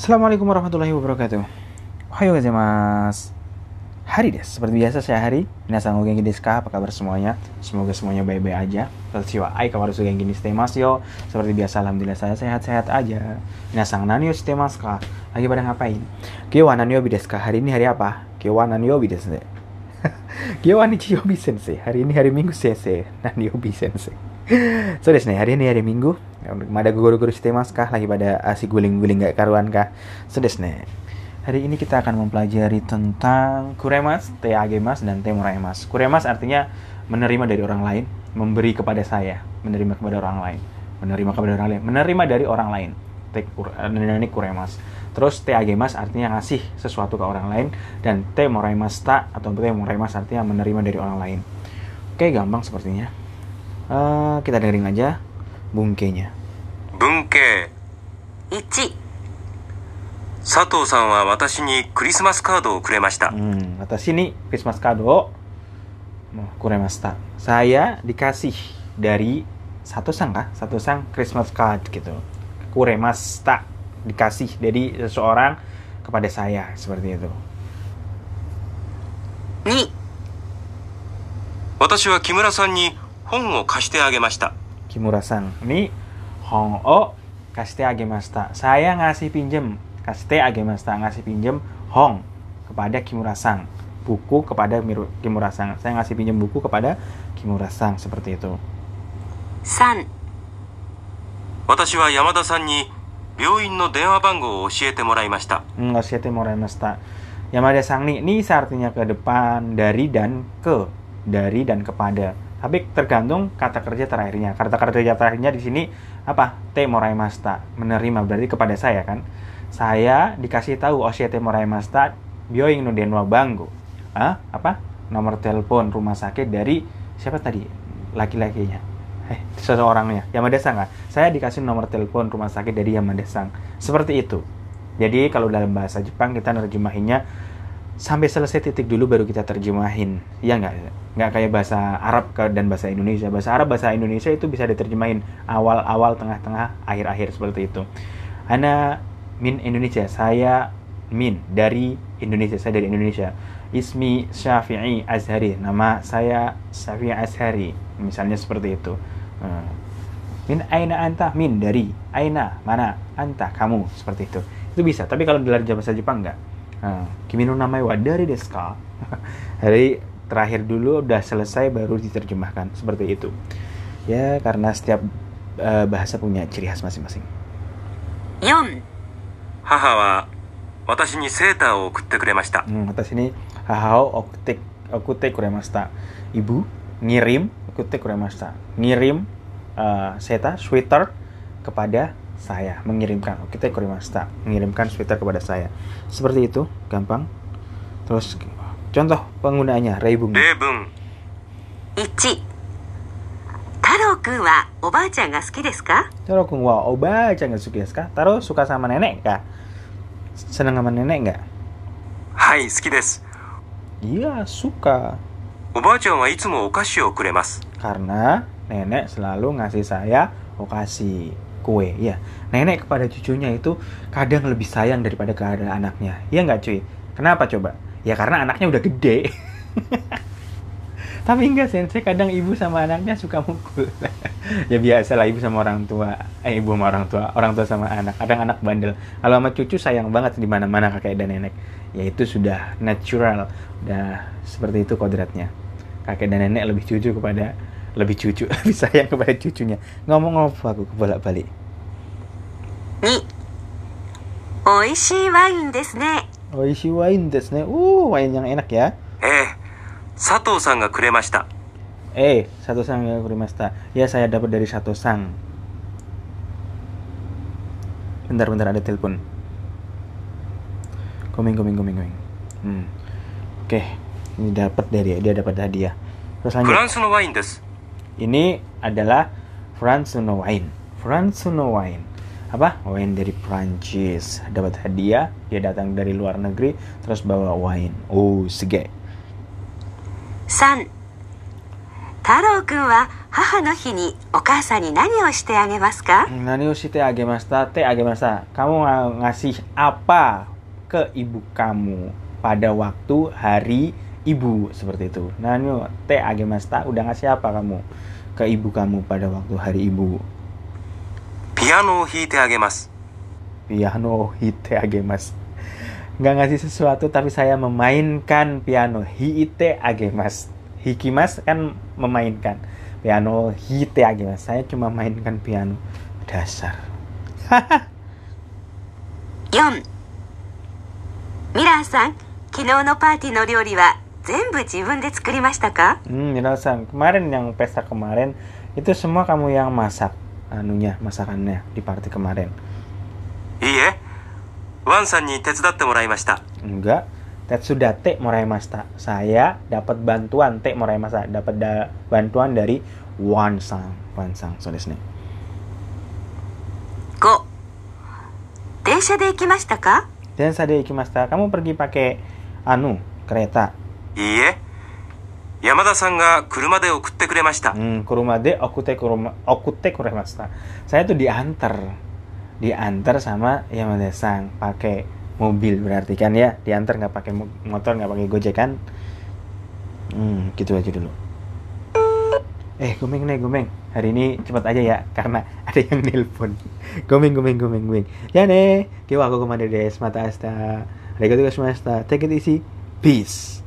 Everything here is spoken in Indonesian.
Assalamualaikum warahmatullahi wabarakatuh. Ohayo gozaimasu. Hari des, seperti biasa saya Hari. Minasan o genki desu ka? Apa kabar semuanya? Semoga semuanya baik-baik aja. Watashi wa ai kawaru genki ni shite masu yo. Seperti biasa alhamdulillah saya sehat-sehat aja. Minasan nani o shite masu ka? Lagi pada ngapain? Kyo wa nani yobi desu? Hari ini hari apa? Kyo wa nani yobi desu ne. Kyo wa nichiyobi sensei. Hari ini hari Minggu sensei. Nani yobi sensei. So desu ne, hari ini hari Minggu. Mada guru-guru shite masu kah? Lagi pada asik guling-guling gak karuan kah? So desu ne. Hari ini kita akan mempelajari tentang kuremas, teagemas, dan temoremas. Kuremas artinya menerima dari orang lain, memberi kepada saya, menerima kepada orang lain, menerima kepada orang lain, menerima dari orang lain. Te ini kuremas. Terus teagemas artinya ngasih sesuatu ke orang lain dan temoremas ta atau temoremas artinya menerima dari orang lain. Oke, gampang sepertinya. Uh, kita dengerin aja bungkenya. 文系1佐藤さんは私にクリスマスカードをくれました Hmm, 私にクリスマスカードをもうくれました。Saya dikasih dari satu sang kah? Satu sang Christmas card gitu. Kuremasta dikasih dari seseorang kepada saya seperti itu. 2私は木村さんに本を貸してあげました Kimura sang ini hong o kasih agemasta. Saya ngasih pinjem kasih agemasta ngasih pinjem hong kepada Kimura sang. Buku kepada Miru- Kimura sang. Saya ngasih pinjem buku kepada Kimura sang seperti itu. 3私は山田さんに病院の電話番号を教えてもらいました Hmm, Oshite moraimashita. Yamada sang ni, ni artinya ke depan, dari dan ke. Dari dan kepada. Tapi tergantung kata kerja terakhirnya. Kata kerja terakhirnya di sini apa? Te moraimashita. Menerima berarti kepada saya kan. Saya dikasih tahu Oshite moraimashita byoing no denwa bango. Ah, apa? Nomor telepon rumah sakit dari siapa tadi? Laki-lakinya. Eh, seseorangnya. Yamada sang ah. Saya dikasih nomor telepon rumah sakit dari Yamada sang. Seperti itu. Jadi kalau dalam bahasa Jepang kita nerjemahinnya sampai selesai titik dulu baru kita terjemahin. Ya nggak? Nggak kayak bahasa Arab dan bahasa Indonesia. Bahasa Arab, bahasa Indonesia itu bisa diterjemahin awal-awal, tengah-tengah, akhir-akhir seperti itu. Ana min Indonesia. Saya min dari Indonesia. Saya dari Indonesia. Ismi Syafi'i Azhari. Nama saya Syafi'i Azhari. Misalnya seperti itu. Hmm. Min aina anta? Min dari aina mana? Anta kamu seperti itu. Itu bisa. Tapi kalau dalam bahasa Jepang enggak. Kimi no namae wa dari deska. Jadi terakhir dulu udah selesai baru diterjemahkan seperti itu. Ya karena setiap uh, bahasa punya ciri khas masing-masing. 4. Haha wa watashi ni seta o okutte kuremashita. Hmm, watashi ni haha o okutte okutte kuremashita. Ibu ngirim okutte kuremashita. Ngirim e, uh, seta sweater kepada saya mengirimkan oh, kita korimasta mengirimkan sweater kepada saya seperti itu gampang terus contoh penggunaannya reibung reibung ichi Taro-kun wa obachan ga suki desu ka? Taro-kun wa obachan ga suki desu ka? Taro suka sama nenek ka Senang sama nenek enggak. Hai, suki desu. Iya, suka. obachan wa itsumo okashi o kuremasu. Karena nenek selalu ngasih saya okashi kue. Ya, nenek kepada cucunya itu kadang lebih sayang daripada kepada anaknya. Iya nggak cuy? Kenapa coba? Ya karena anaknya udah gede. Tapi enggak sensei, kadang ibu sama anaknya suka mukul. ya biasa lah ibu sama orang tua, eh ibu sama orang tua, orang tua sama anak. Kadang anak bandel. Kalau sama cucu sayang banget di mana-mana kakek dan nenek. Ya itu sudah natural, udah seperti itu kodratnya. Kakek dan nenek lebih cucu kepada lebih cucu lebih sayang kepada cucunya ngomong apa aku bolak balik ni Oishi wine desu ne. Oishi wine desu ne. Uh, wine yang enak ya. Eh, Sato san ga kuremashita. Eh, Sato san ga kuremashita. Ya, saya dapat dari Sato san. Bentar, bentar ada telepon. Koming, koming, koming, koming. Hmm. Oke, okay. ini dapat dari dia dapat hadiah. Terus lanjut. French no wine desu Ini adalah Fransuno wine. Fransuno wine. Apa? Wine dari Prancis. Dapat hadiah. Dia datang dari luar negeri. Terus bawa wine. Oh, sege. 3太 太郎くんは母の日にお母さんに何をしてあげますか Nani ushite agemasta te agemasta. Kamu ng- ngasih apa ke ibu kamu pada waktu hari ibu seperti itu. Nah, ini te agemasta udah ngasih apa kamu ke ibu kamu pada waktu hari ibu? Piano hite agemas. Piano hite agemas. Nggak ngasih sesuatu tapi saya memainkan piano hite agemas. Hikimas kan memainkan piano hite agemas. Saya cuma mainkan piano dasar. Yon. Mira-san, 昨日のパーティーの料理は全部自分で作りましたか Hmm, Mira-san, kemarin yang pesta kemarin itu semua kamu yang masak anunya, masakannya di party kemarin. いいえ、ワンさんに手伝ってもらいました。 Enggak. Tetsuda te moraimasta. Saya dapat bantuan te moraimasta, dapat da- bantuan dari Wan Sang. Wan Sang, so desu ne. 5電車で行きましたか Dan saya ikimasta. Kamu pergi pakai anu, kereta. いいえ、山田さんが車で送ってくれました。 Hmm, ke rumah de okute ke rumah okute kuremasta. Saya tuh diantar. Diantar sama Yamada Sang pakai mobil berarti kan ya. Diantar nggak pakai mo- motor, nggak pakai Gojek kan. Hmm, gitu aja dulu. Eh, gomeng nih, gomeng. Hari ini cepat aja ya karena ada yang nelpon. Gomeng, gomeng, gomeng, gomeng. Ya nih, kiwa aku kemana des, mata asta. Arigatou gozaimashita. Take it easy. Peace.